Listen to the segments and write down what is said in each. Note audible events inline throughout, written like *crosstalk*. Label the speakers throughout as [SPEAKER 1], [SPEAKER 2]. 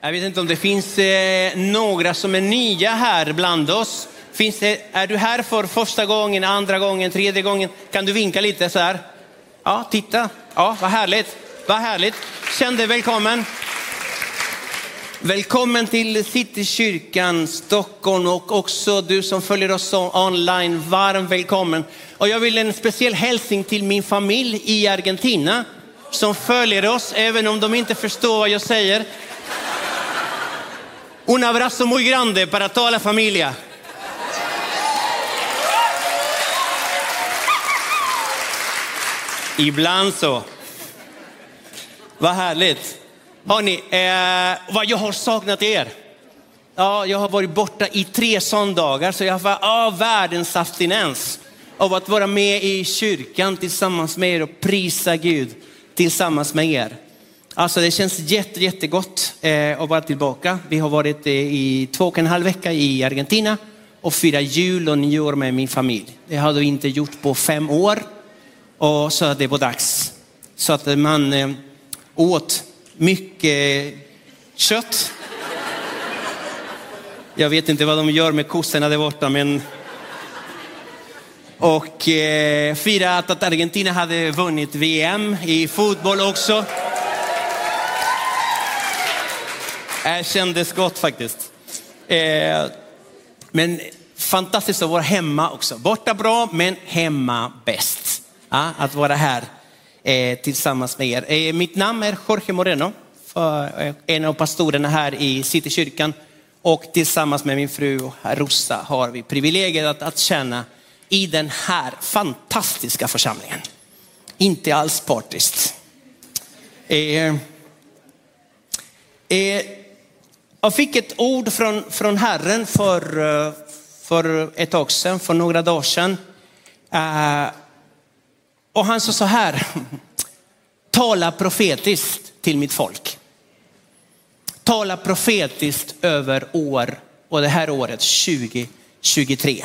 [SPEAKER 1] Jag vet inte om det finns eh, några som är nya här bland oss. Finns det, är du här för första gången, andra gången, tredje gången? Kan du vinka lite så här? Ja, titta. Ja, vad härligt. Vad härligt. Känn dig välkommen. Välkommen till Citykyrkan Stockholm och också du som följer oss online. Varmt välkommen. Och jag vill en speciell hälsning till min familj i Argentina som följer oss, även om de inte förstår vad jag säger. Un abrazo muy grande para toda la familia. Ibland så. Vad härligt. Hörrni, eh, vad jag har saknat er. Ja, jag har varit borta i tre söndagar så jag har ah, världens abstinens av att vara med i kyrkan tillsammans med er och prisa Gud tillsammans med er. Alltså det känns jätte, jättegott eh, att vara tillbaka. Vi har varit eh, i två och en halv vecka i Argentina och firat jul och nyår med min familj. Det har vi inte gjort på fem år och så det var dags. Så att man eh, åt mycket kött. Jag vet inte vad de gör med kossorna där borta men och eh, firat att Argentina hade vunnit VM i fotboll också. Äh, Det kändes gott faktiskt. Eh, men fantastiskt att vara hemma också. Borta bra, men hemma bäst. Ja, att vara här eh, tillsammans med er. Eh, mitt namn är Jorge Moreno, för, eh, en av pastorerna här i Citykyrkan. Och tillsammans med min fru Rosa har vi privilegiet att, att tjäna i den här fantastiska församlingen. Inte alls partiskt. Eh, eh, jag fick ett ord från, från Herren för, eh, för ett tag sedan, för några dagar sedan. Eh, och han sa så här, *laughs* tala profetiskt till mitt folk. Tala profetiskt över år och det här året 2023.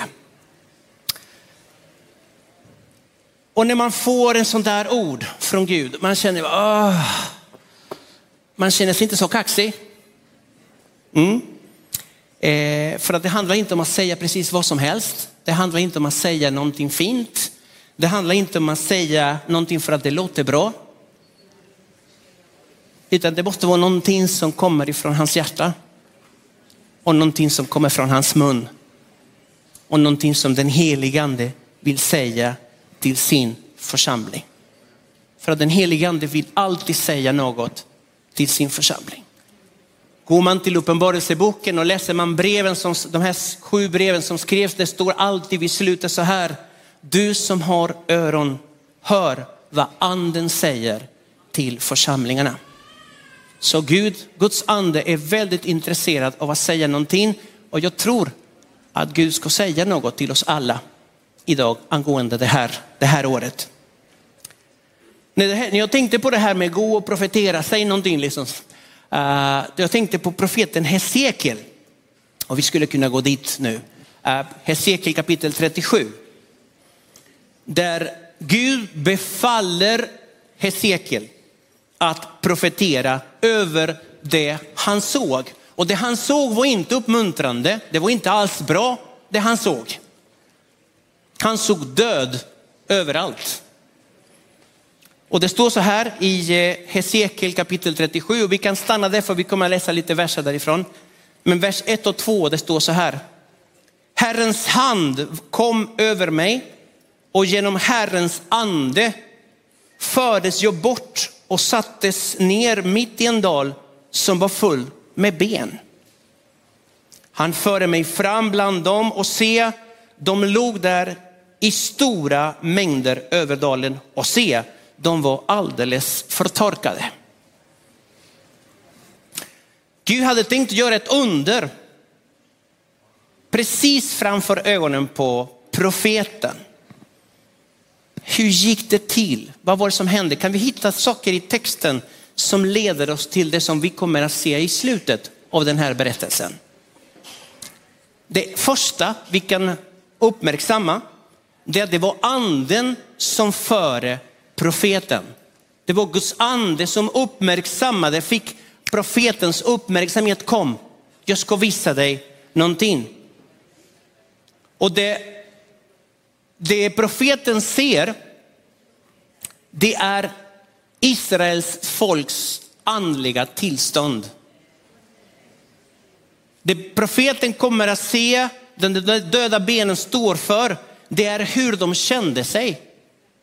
[SPEAKER 1] Och när man får en sån där ord från Gud, man känner, åh, man känner sig inte så kaxig. Mm. Eh, för att det handlar inte om att säga precis vad som helst. Det handlar inte om att säga någonting fint. Det handlar inte om att säga någonting för att det låter bra. Utan det måste vara någonting som kommer ifrån hans hjärta. Och någonting som kommer från hans mun. Och någonting som den helige ande vill säga till sin församling. För att den helige ande vill alltid säga något till sin församling. Går man till uppenbarelseboken och läser man breven som, de här sju breven som skrevs, det står alltid vid slutet så här. Du som har öron, hör vad anden säger till församlingarna. Så Gud, Guds ande är väldigt intresserad av att säga någonting och jag tror att Gud ska säga något till oss alla idag angående det här, det här året. När jag tänkte på det här med gå och profetera, säg någonting liksom. Eh, jag tänkte på profeten Hesekiel. Och vi skulle kunna gå dit nu. Eh, Hesekiel kapitel 37. Där Gud befaller Hesekiel att profetera över det han såg. Och det han såg var inte uppmuntrande, det var inte alls bra det han såg. Han såg död överallt. Och det står så här i eh, Hesekiel kapitel 37 och vi kan stanna där för vi kommer att läsa lite verser därifrån. Men vers 1 och 2 det står så här. Herrens hand kom över mig och genom Herrens ande fördes jag bort och sattes ner mitt i en dal som var full med ben. Han förde mig fram bland dem och se, de låg där i stora mängder över dalen och se, de var alldeles förtorkade. Gud hade tänkt göra ett under precis framför ögonen på profeten. Hur gick det till? Vad var det som hände? Kan vi hitta saker i texten som leder oss till det som vi kommer att se i slutet av den här berättelsen? Det första vi kan uppmärksamma det är att det var anden som före profeten. Det var Guds ande som uppmärksammade, fick profetens uppmärksamhet kom. Jag ska visa dig någonting. Och det, det profeten ser, det är Israels folks andliga tillstånd. Det profeten kommer att se, den döda benen står för, det är hur de kände sig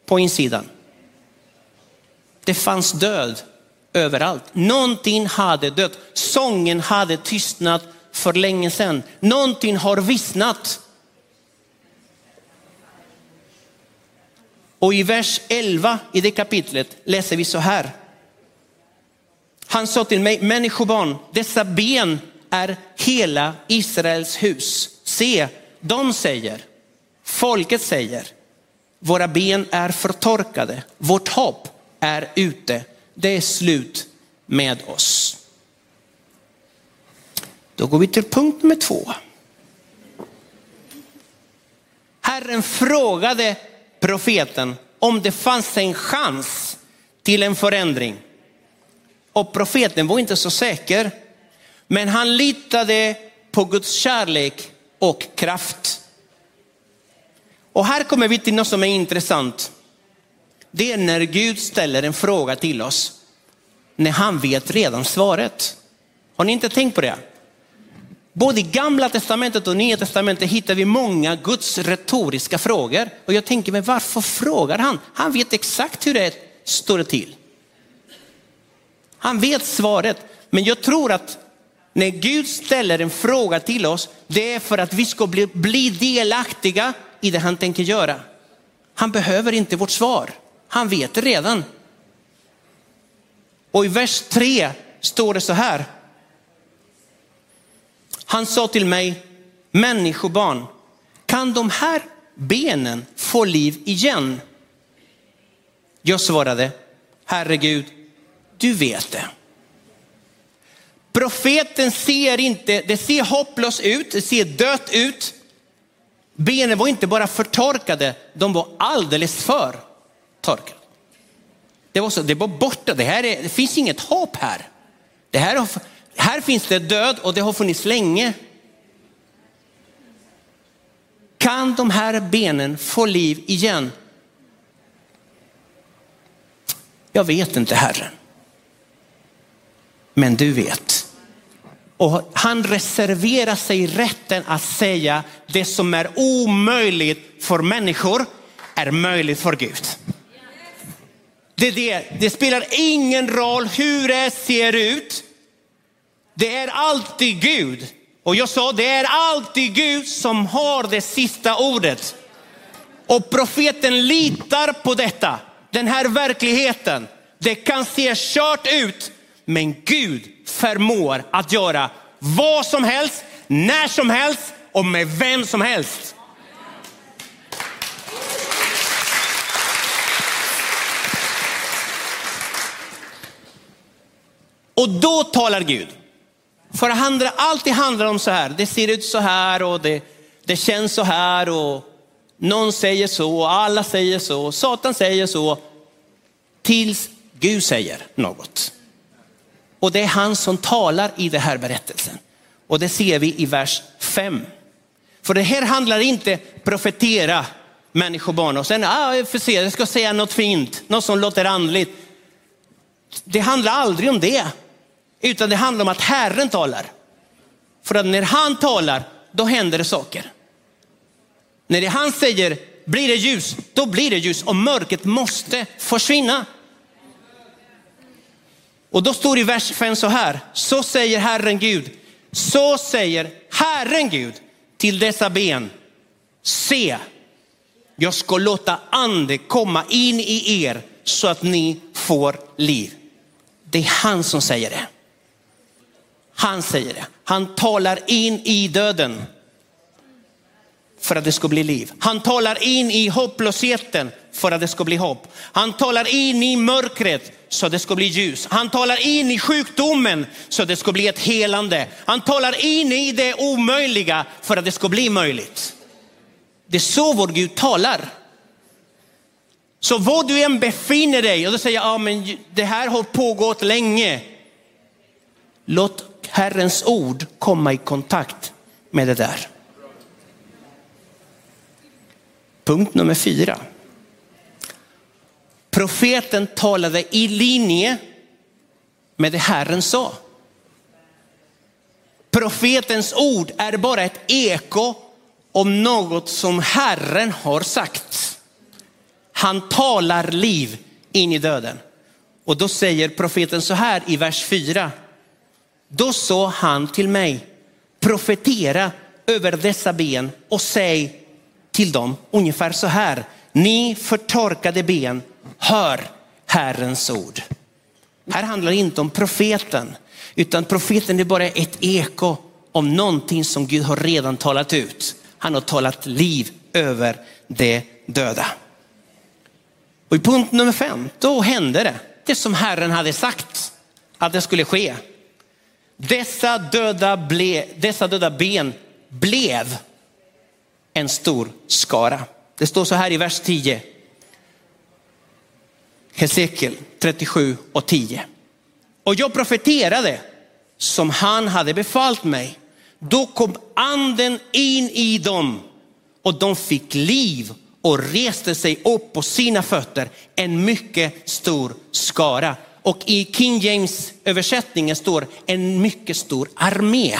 [SPEAKER 1] på insidan. Det fanns död överallt. Någonting hade dött. Sången hade tystnat för länge sedan. Någonting har vissnat. Och i vers 11 i det kapitlet läser vi så här. Han sa till mig, människobarn, dessa ben är hela Israels hus. Se, de säger, folket säger, våra ben är förtorkade, vårt hopp är ute, det är slut med oss. Då går vi till punkt nummer två. Herren frågade profeten om det fanns en chans till en förändring. Och profeten var inte så säker, men han litade på Guds kärlek och kraft. Och här kommer vi till något som är intressant. Det är när Gud ställer en fråga till oss, när han vet redan svaret. Har ni inte tänkt på det? Både i gamla testamentet och nya testamentet hittar vi många Guds retoriska frågor. Och jag tänker, men varför frågar han? Han vet exakt hur det står till. Han vet svaret, men jag tror att när Gud ställer en fråga till oss, det är för att vi ska bli, bli delaktiga i det han tänker göra. Han behöver inte vårt svar. Han vet det redan. Och i vers 3 står det så här. Han sa till mig, människobarn, kan de här benen få liv igen? Jag svarade, herregud, du vet det. Profeten ser inte, det ser hopplöst ut, det ser dött ut. Benen var inte bara förtorkade, de var alldeles för torkade. Det var, så, det var borta, det, här är, det finns inget hopp här. Det här, här finns det död och det har funnits länge. Kan de här benen få liv igen? Jag vet inte Herren. Men du vet. Och han reserverar sig rätten att säga det som är omöjligt för människor är möjligt för Gud. Det, det, det spelar ingen roll hur det ser ut. Det är alltid Gud. Och jag sa, det är alltid Gud som har det sista ordet. Och profeten litar på detta, den här verkligheten. Det kan se kört ut, men Gud förmår att göra vad som helst, när som helst och med vem som helst. Och då talar Gud. För handla, alltid handlar om så här, det ser ut så här och det, det känns så här och någon säger så och alla säger så, Satan säger så. Tills Gud säger något. Och det är han som talar i den här berättelsen. Och det ser vi i vers 5. För det här handlar inte profetera människobarn och sen, ah, jag får se, jag ska säga något fint, något som låter andligt. Det handlar aldrig om det, utan det handlar om att Herren talar. För att när han talar, då händer det saker. När det han säger, blir det ljus, då blir det ljus och mörkret måste försvinna. Och då står det i vers 5 så här, så säger Herren Gud, så säger Herren Gud till dessa ben, se, jag ska låta ande komma in i er så att ni får liv. Det är han som säger det. Han säger det. Han talar in i döden för att det ska bli liv. Han talar in i hopplösheten för att det ska bli hopp. Han talar in i mörkret så det ska bli ljus. Han talar in i sjukdomen så det ska bli ett helande. Han talar in i det omöjliga för att det ska bli möjligt. Det är så vår Gud talar. Så var du än befinner dig, och då säger jag, ja men det här har pågått länge. Låt Herrens ord komma i kontakt med det där. Punkt nummer fyra. Profeten talade i linje med det Herren sa. Profetens ord är bara ett eko om något som Herren har sagt. Han talar liv in i döden. Och då säger profeten så här i vers 4. Då sa han till mig, profetera över dessa ben och säg till dem ungefär så här. Ni förtorkade ben, hör Herrens ord. Här handlar det inte om profeten, utan profeten är bara ett eko om någonting som Gud har redan talat ut. Han har talat liv över det döda. Och i punkt nummer fem, då hände det. Det som Herren hade sagt att det skulle ske. Dessa döda, ble, dessa döda ben blev en stor skara. Det står så här i vers 10. Hesekiel 37 och 10. Och jag profeterade som han hade befallt mig. Då kom anden in i dem och de fick liv och reste sig upp på sina fötter, en mycket stor skara. Och i King James översättningen står en mycket stor armé.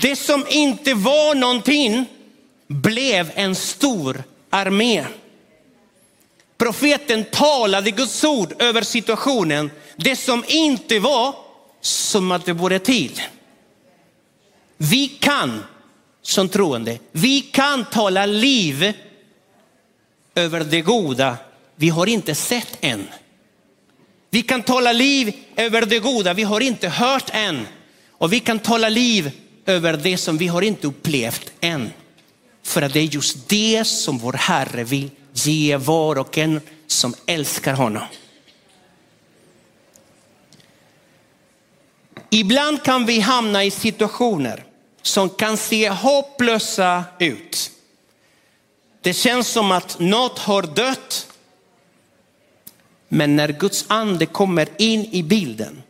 [SPEAKER 1] Det som inte var någonting blev en stor armé. Profeten talade Guds ord över situationen. Det som inte var som att det vore till. Vi kan som troende, vi kan tala liv över det goda vi har inte sett än. Vi kan tala liv över det goda vi har inte hört än. Och vi kan tala liv över det som vi har inte upplevt än. För att det är just det som vår Herre vill ge var och en som älskar honom. Ibland kan vi hamna i situationer som kan se hopplösa ut. Det känns som att något har dött. Men när Guds ande kommer in i bilden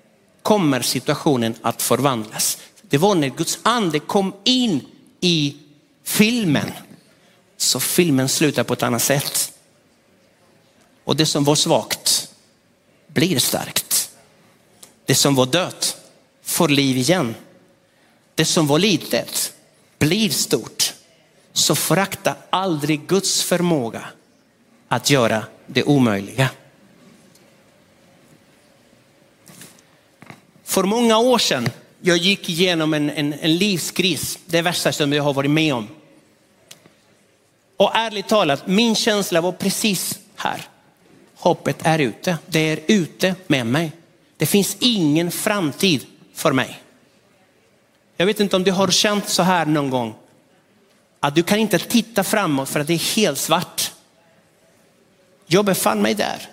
[SPEAKER 1] kommer situationen att förvandlas. Det var när Guds ande kom in i filmen så filmen slutar på ett annat sätt. Och det som var svagt blir starkt. Det som var dött får liv igen. Det som var litet blir stort. Så förakta aldrig Guds förmåga att göra det omöjliga. För många år sedan jag gick igenom en, en, en livskris, det värsta som jag har varit med om. Och ärligt talat, min känsla var precis här. Hoppet är ute, det är ute med mig. Det finns ingen framtid för mig. Jag vet inte om du har känt så här någon gång. Att du kan inte titta framåt för att det är helt svart. Jag befann mig där.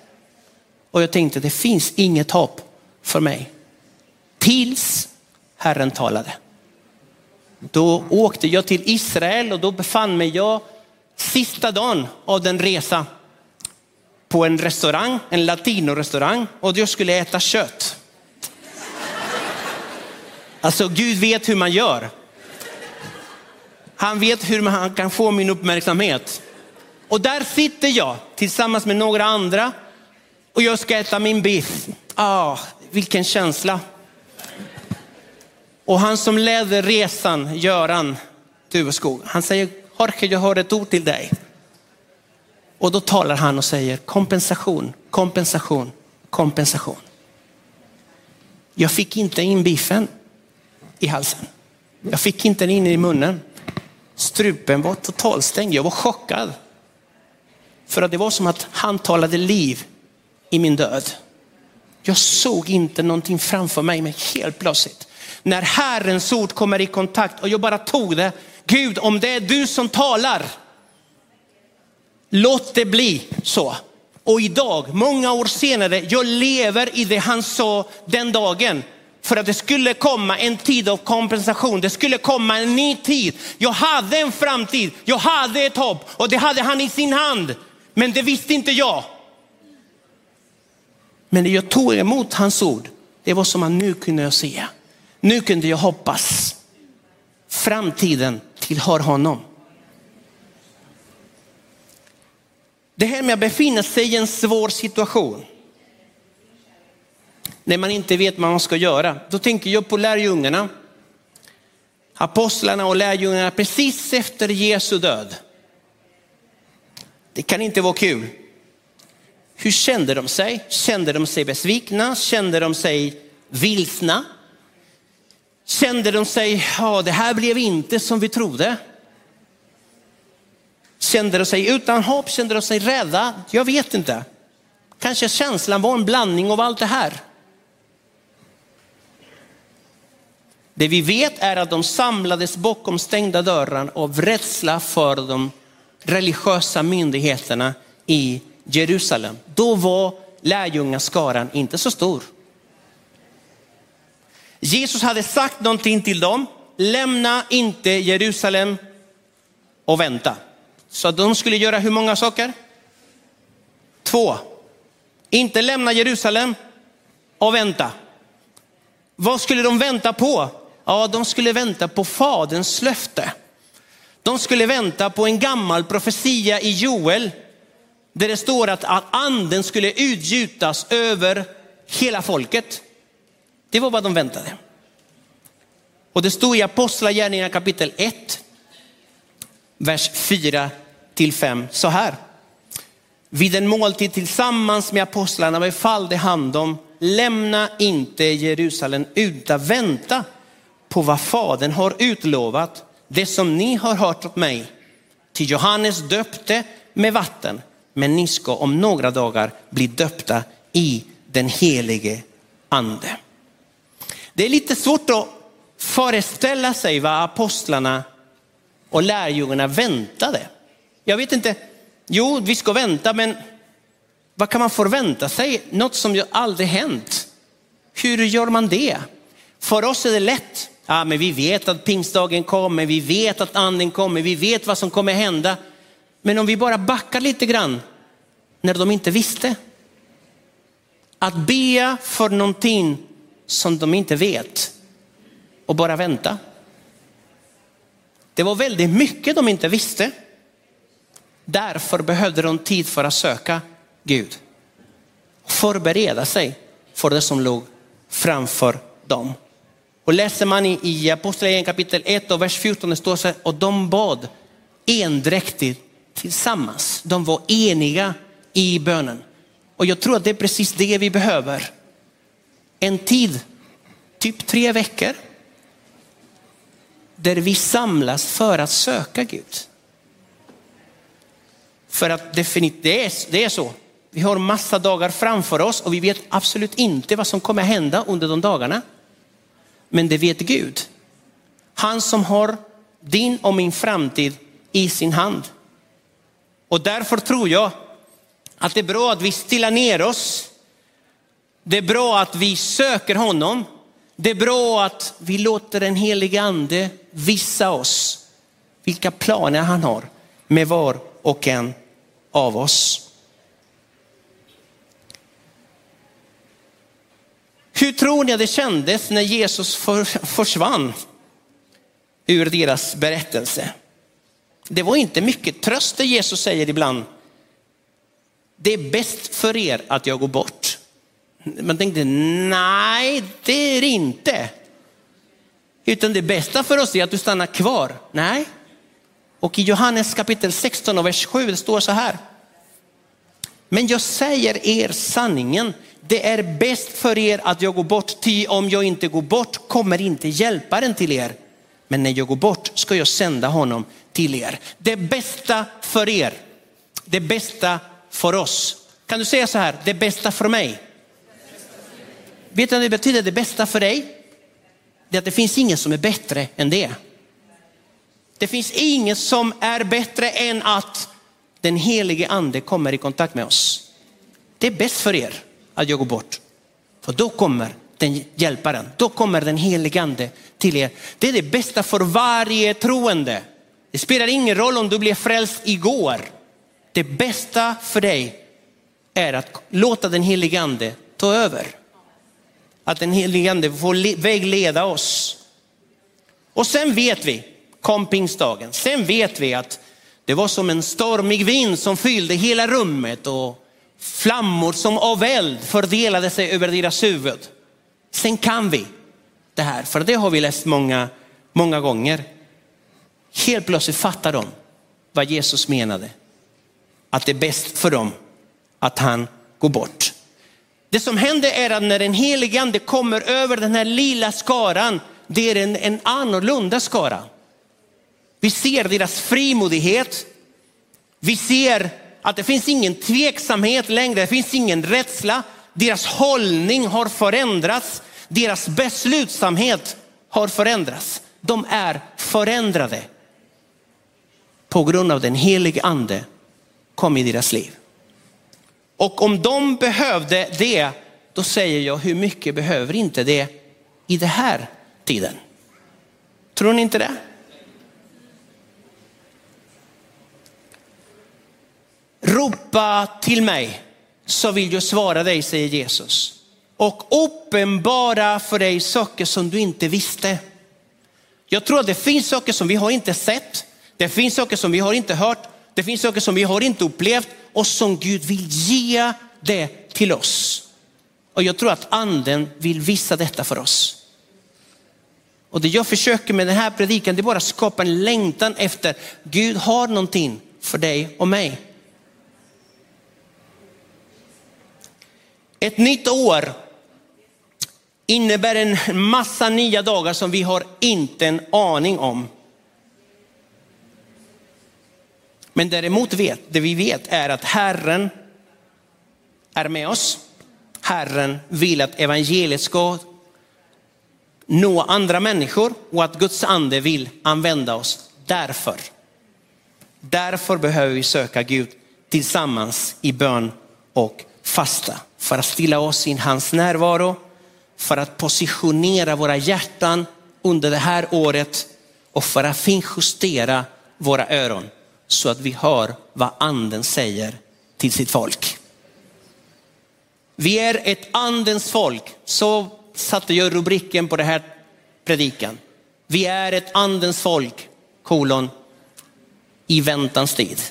[SPEAKER 1] Och jag tänkte det finns inget hopp för mig. Tills Herren talade. Då åkte jag till Israel och då befann mig jag sista dagen av den resa på en restaurang, en latinorestaurang och jag skulle äta kött. Alltså Gud vet hur man gör. Han vet hur man kan få min uppmärksamhet. Och där sitter jag tillsammans med några andra och jag ska äta min biff. Ah, vilken känsla. Och han som ledde resan, Göran Duveskog, han säger, Jorge jag har ett ord till dig. Och då talar han och säger kompensation, kompensation, kompensation. Jag fick inte in biffen i halsen. Jag fick inte den in i munnen. Strupen var totalstängd. Jag var chockad. För att det var som att han talade liv i min död. Jag såg inte någonting framför mig, men helt plötsligt när Herrens ord kommer i kontakt och jag bara tog det. Gud, om det är du som talar, låt det bli så. Och idag, många år senare, jag lever i det han sa den dagen. För att det skulle komma en tid av kompensation, det skulle komma en ny tid. Jag hade en framtid, jag hade ett hopp och det hade han i sin hand. Men det visste inte jag. Men jag tog emot hans ord Det var som att nu kunde jag se. Nu kunde jag hoppas. Framtiden tillhör honom. Det här med att befinna sig i en svår situation. När man inte vet vad man ska göra. Då tänker jag på lärjungarna. Apostlarna och lärjungarna precis efter Jesu död. Det kan inte vara kul. Hur kände de sig? Kände de sig besvikna? Kände de sig vilsna? Kände de sig, ja det här blev inte som vi trodde. Kände de sig utan hopp? Kände de sig rädda? Jag vet inte. Kanske känslan var en blandning av allt det här. Det vi vet är att de samlades bakom stängda dörrar av rädsla för de religiösa myndigheterna i Jerusalem. Då var lärjungaskaran inte så stor. Jesus hade sagt någonting till dem, lämna inte Jerusalem och vänta. Så de skulle göra hur många saker? Två. Inte lämna Jerusalem och vänta. Vad skulle de vänta på? Ja, de skulle vänta på faderns löfte. De skulle vänta på en gammal profetia i Joel där det står att, att anden skulle utgjutas över hela folket. Det var vad de väntade. Och det stod i Apostlagärningarna kapitel 1, vers 4 till 5 så här. Vid en måltid tillsammans med apostlarna befallde han dem, lämna inte Jerusalem utan vänta på vad Fadern har utlovat, det som ni har hört åt mig. Till Johannes döpte med vatten, men ni ska om några dagar bli döpta i den helige ande. Det är lite svårt att föreställa sig vad apostlarna och lärjungarna väntade. Jag vet inte, jo vi ska vänta men vad kan man förvänta sig? Något som ju aldrig hänt. Hur gör man det? För oss är det lätt. Ja, men vi vet att pingstdagen kommer, vi vet att anden kommer, vi vet vad som kommer hända. Men om vi bara backar lite grann när de inte visste. Att be för någonting som de inte vet och bara vänta. Det var väldigt mycket de inte visste. Därför behövde de tid för att söka Gud. Förbereda sig för det som låg framför dem. Och läser man i, i Apostlagärningarna kapitel 1 och vers 14, det står så här, och de bad endräktigt tillsammans. De var eniga i bönen. Och jag tror att det är precis det vi behöver. En tid, typ tre veckor, där vi samlas för att söka Gud. För att definitivt, det är, det är så. Vi har massa dagar framför oss och vi vet absolut inte vad som kommer hända under de dagarna. Men det vet Gud. Han som har din och min framtid i sin hand. Och därför tror jag att det är bra att vi stillar ner oss. Det är bra att vi söker honom. Det är bra att vi låter den helige ande visa oss vilka planer han har med var och en av oss. Hur tror ni att det kändes när Jesus försvann ur deras berättelse? Det var inte mycket tröst det Jesus säger ibland. Det är bäst för er att jag går bort. Man tänkte, nej det är det inte. Utan det bästa för oss är att du stannar kvar. Nej. Och i Johannes kapitel 16 och vers 7 det står så här. Men jag säger er sanningen, det är bäst för er att jag går bort, ty om jag inte går bort kommer inte hjälparen till er. Men när jag går bort ska jag sända honom till er. Det bästa för er, det bästa för oss. Kan du säga så här, det bästa för mig? Vet du vad det betyder, det bästa för dig? Det är att det finns ingen som är bättre än det. Det finns ingen som är bättre än att den helige ande kommer i kontakt med oss. Det är bäst för er att jag går bort. För då kommer den hjälparen, då kommer den helige ande till er. Det är det bästa för varje troende. Det spelar ingen roll om du blev frälst igår. Det bästa för dig är att låta den helige ande ta över att den helige ande får vägleda oss. Och sen vet vi, kom pingstdagen, sen vet vi att det var som en stormig vind som fyllde hela rummet och flammor som av eld fördelade sig över deras huvud. Sen kan vi det här, för det har vi läst många, många gånger. Helt plötsligt fattar de vad Jesus menade. Att det är bäst för dem att han går bort. Det som händer är att när den helige ande kommer över den här lilla skaran, det är en, en annorlunda skara. Vi ser deras frimodighet. Vi ser att det finns ingen tveksamhet längre, det finns ingen rädsla. Deras hållning har förändrats, deras beslutsamhet har förändrats. De är förändrade på grund av den helige ande kom i deras liv. Och om de behövde det, då säger jag hur mycket behöver inte det i den här tiden? Tror ni inte det? Ropa till mig så vill jag svara dig, säger Jesus. Och uppenbara för dig saker som du inte visste. Jag tror att det finns saker som vi har inte sett. Det finns saker som vi har inte hört. Det finns saker som vi har inte upplevt och som Gud vill ge det till oss. Och jag tror att anden vill visa detta för oss. Och det jag försöker med den här predikan, det är bara att skapa en längtan efter Gud har någonting för dig och mig. Ett nytt år innebär en massa nya dagar som vi har inte en aning om. Men däremot vet, det vi vet är att Herren är med oss. Herren vill att evangeliet ska nå andra människor och att Guds ande vill använda oss därför. Därför behöver vi söka Gud tillsammans i bön och fasta för att stilla oss i hans närvaro, för att positionera våra hjärtan under det här året och för att finjustera våra öron så att vi hör vad anden säger till sitt folk. Vi är ett andens folk. Så satte jag rubriken på den här predikan. Vi är ett andens folk, kolon, i väntans tid.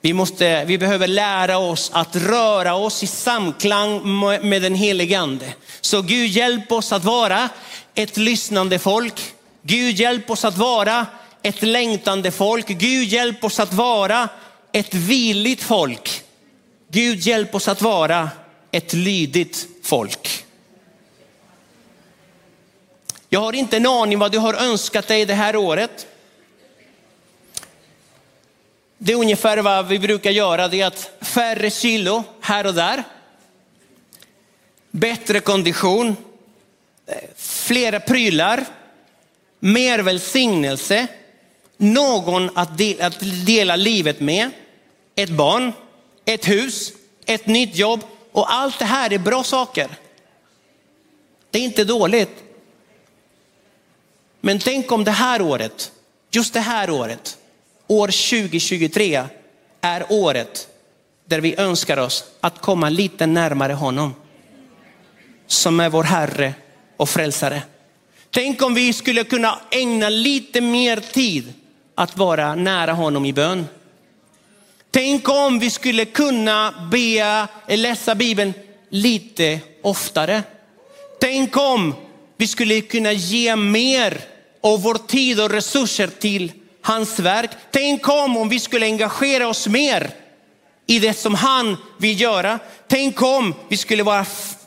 [SPEAKER 1] Vi, måste, vi behöver lära oss att röra oss i samklang med den helige ande. Så Gud hjälp oss att vara ett lyssnande folk. Gud hjälp oss att vara ett längtande folk. Gud hjälp oss att vara ett villigt folk. Gud hjälp oss att vara ett lydigt folk. Jag har inte en aning vad du har önskat dig det här året. Det är ungefär vad vi brukar göra, det är att färre kilo här och där. Bättre kondition, eh, flera prylar, mer välsignelse, någon att dela, att dela livet med, ett barn, ett hus, ett nytt jobb och allt det här är bra saker. Det är inte dåligt. Men tänk om det här året, just det här året, år 2023 är året där vi önskar oss att komma lite närmare honom. Som är vår Herre och frälsare. Tänk om vi skulle kunna ägna lite mer tid att vara nära honom i bön. Tänk om vi skulle kunna be, eh, läsa Bibeln lite oftare. Tänk om vi skulle kunna ge mer av vår tid och resurser till hans verk. Tänk om, om vi skulle engagera oss mer i det som han vill göra. Tänk om vi skulle vara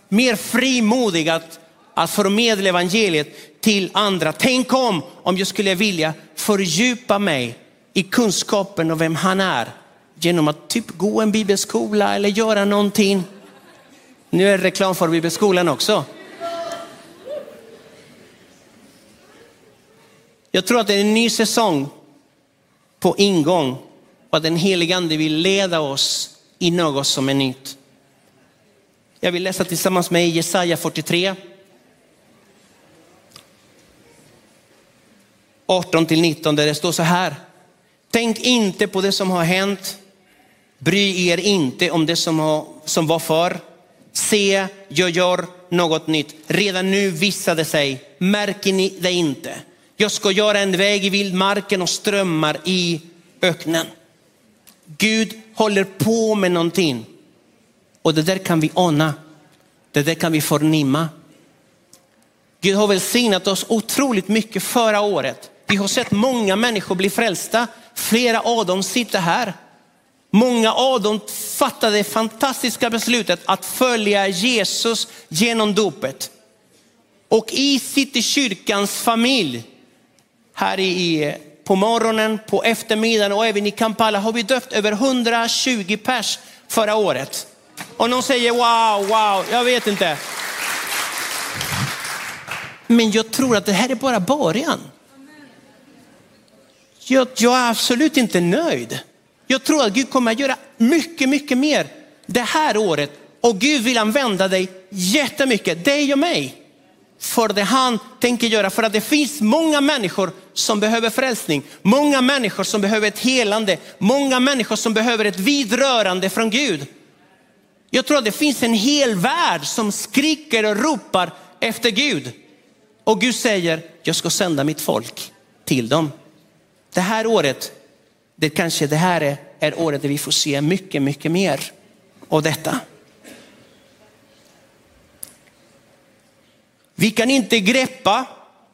[SPEAKER 1] mer frimodiga att, att förmedla evangeliet till andra. Tänk om, om jag skulle vilja fördjupa mig i kunskapen om vem han är genom att typ gå en bibelskola eller göra någonting. Nu är det reklam för bibelskolan också. Jag tror att det är en ny säsong på ingång och att den helige ande vill leda oss i något som är nytt. Jag vill läsa tillsammans med Jesaja 43. 18 till 19 där det står så här. Tänk inte på det som har hänt. Bry er inte om det som, som var förr. Se, jag gör något nytt. Redan nu visade sig, märker ni det inte? Jag ska göra en väg i vildmarken och strömmar i öknen. Gud håller på med någonting och det där kan vi ana. Det där kan vi förnimma. Gud har välsignat oss otroligt mycket förra året. Vi har sett många människor bli frälsta. Flera av dem sitter här. Många av dem fattade det fantastiska beslutet att följa Jesus genom dopet. Och i Citykyrkans familj, här i, på morgonen, på eftermiddagen och även i Kampala har vi döpt över 120 pers förra året. Och någon säger wow, wow, jag vet inte. Men jag tror att det här är bara början. Jag, jag är absolut inte nöjd. Jag tror att Gud kommer att göra mycket, mycket mer det här året. Och Gud vill använda dig jättemycket, dig och mig. För det han tänker göra. För att det finns många människor som behöver frälsning. Många människor som behöver ett helande. Många människor som behöver ett vidrörande från Gud. Jag tror att det finns en hel värld som skriker och ropar efter Gud. Och Gud säger, jag ska sända mitt folk till dem. Det här året det kanske det här är, är året där vi får se mycket, mycket mer av detta. Vi kan inte greppa,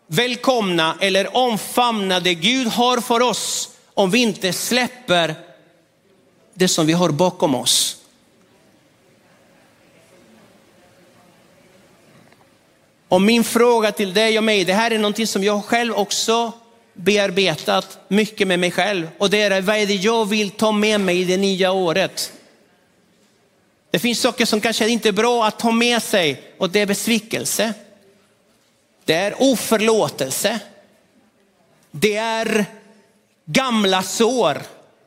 [SPEAKER 1] välkomna eller omfamna det Gud har för oss om vi inte släpper det som vi har bakom oss. Och min fråga till dig och mig, det här är någonting som jag själv också bearbetat mycket med mig själv och det är vad är det jag vill ta med mig i det nya året. Det finns saker som kanske inte är bra att ta med sig och det är besvikelse. Det är oförlåtelse. Det är gamla sår.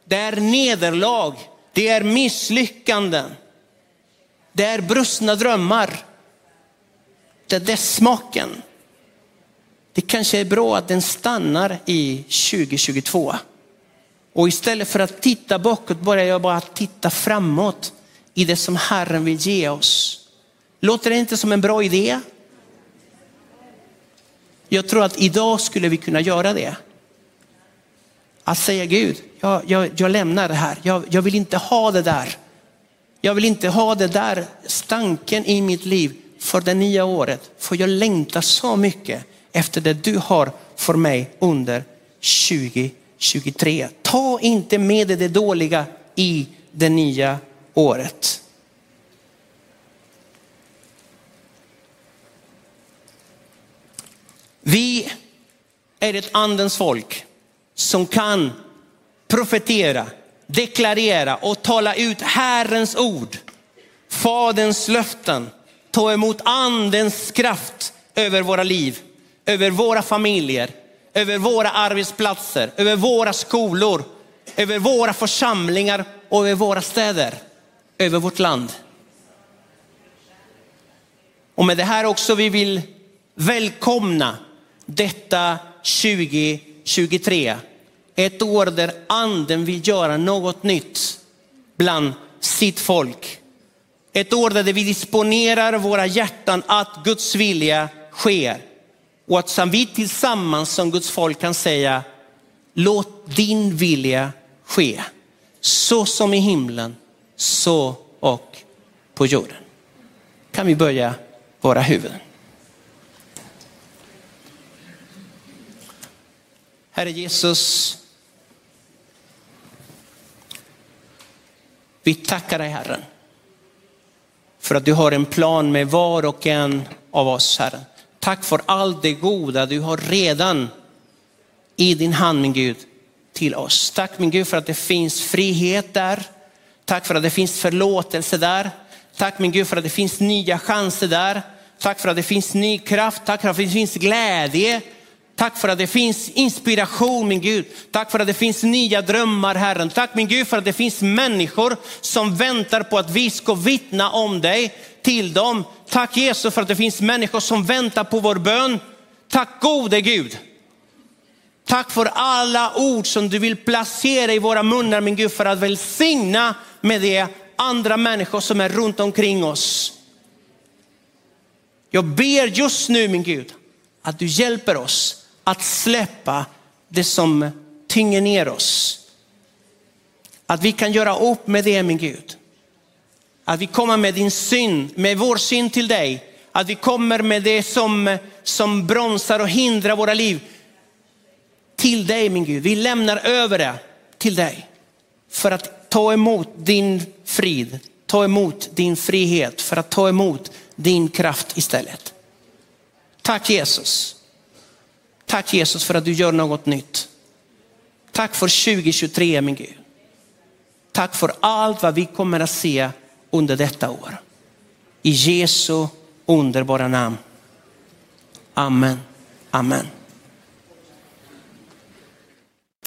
[SPEAKER 1] Det är nederlag. Det är misslyckanden. Det är brustna drömmar. Det är dess smaken. Det kanske är bra att den stannar i 2022. Och istället för att titta bakåt börjar jag bara titta framåt i det som Herren vill ge oss. Låter det inte som en bra idé? Jag tror att idag skulle vi kunna göra det. Att säga Gud, jag, jag, jag lämnar det här. Jag, jag vill inte ha det där. Jag vill inte ha det där stanken i mitt liv för det nya året. För jag längtar så mycket efter det du har för mig under 2023. Ta inte med dig det dåliga i det nya året. Vi är ett andens folk som kan profetera, deklarera och tala ut Herrens ord, Faderns löften, ta emot andens kraft över våra liv över våra familjer, över våra arbetsplatser, över våra skolor, över våra församlingar och över våra städer, över vårt land. Och med det här också vi vill välkomna detta 2023. Ett år där anden vill göra något nytt bland sitt folk. Ett år där vi disponerar våra hjärtan att Guds vilja sker. Och att vi tillsammans som Guds folk kan säga, låt din vilja ske. Så som i himlen, så och på jorden. Kan vi böja våra huvuden. Herre Jesus, vi tackar dig Herren för att du har en plan med var och en av oss Herren. Tack för allt det goda du har redan i din hand min Gud till oss. Tack min Gud för att det finns frihet där. Tack för att det finns förlåtelse där. Tack min Gud för att det finns nya chanser där. Tack för att det finns ny kraft. Tack för att det finns glädje. Tack för att det finns inspiration min Gud. Tack för att det finns nya drömmar Herren. Tack min Gud för att det finns människor som väntar på att vi ska vittna om dig till dem. Tack Jesus för att det finns människor som väntar på vår bön. Tack gode Gud. Tack för alla ord som du vill placera i våra munnar min Gud för att välsigna med de andra människor som är runt omkring oss. Jag ber just nu min Gud att du hjälper oss att släppa det som tynger ner oss. Att vi kan göra upp med det min Gud. Att vi kommer med din synd, med vår synd till dig. Att vi kommer med det som, som bromsar och hindrar våra liv till dig min Gud. Vi lämnar över det till dig för att ta emot din frid, ta emot din frihet, för att ta emot din kraft istället. Tack Jesus. Tack Jesus för att du gör något nytt. Tack för 2023 min Gud. Tack för allt vad vi kommer att se under detta år. I Jesu underbara namn. Amen. Amen.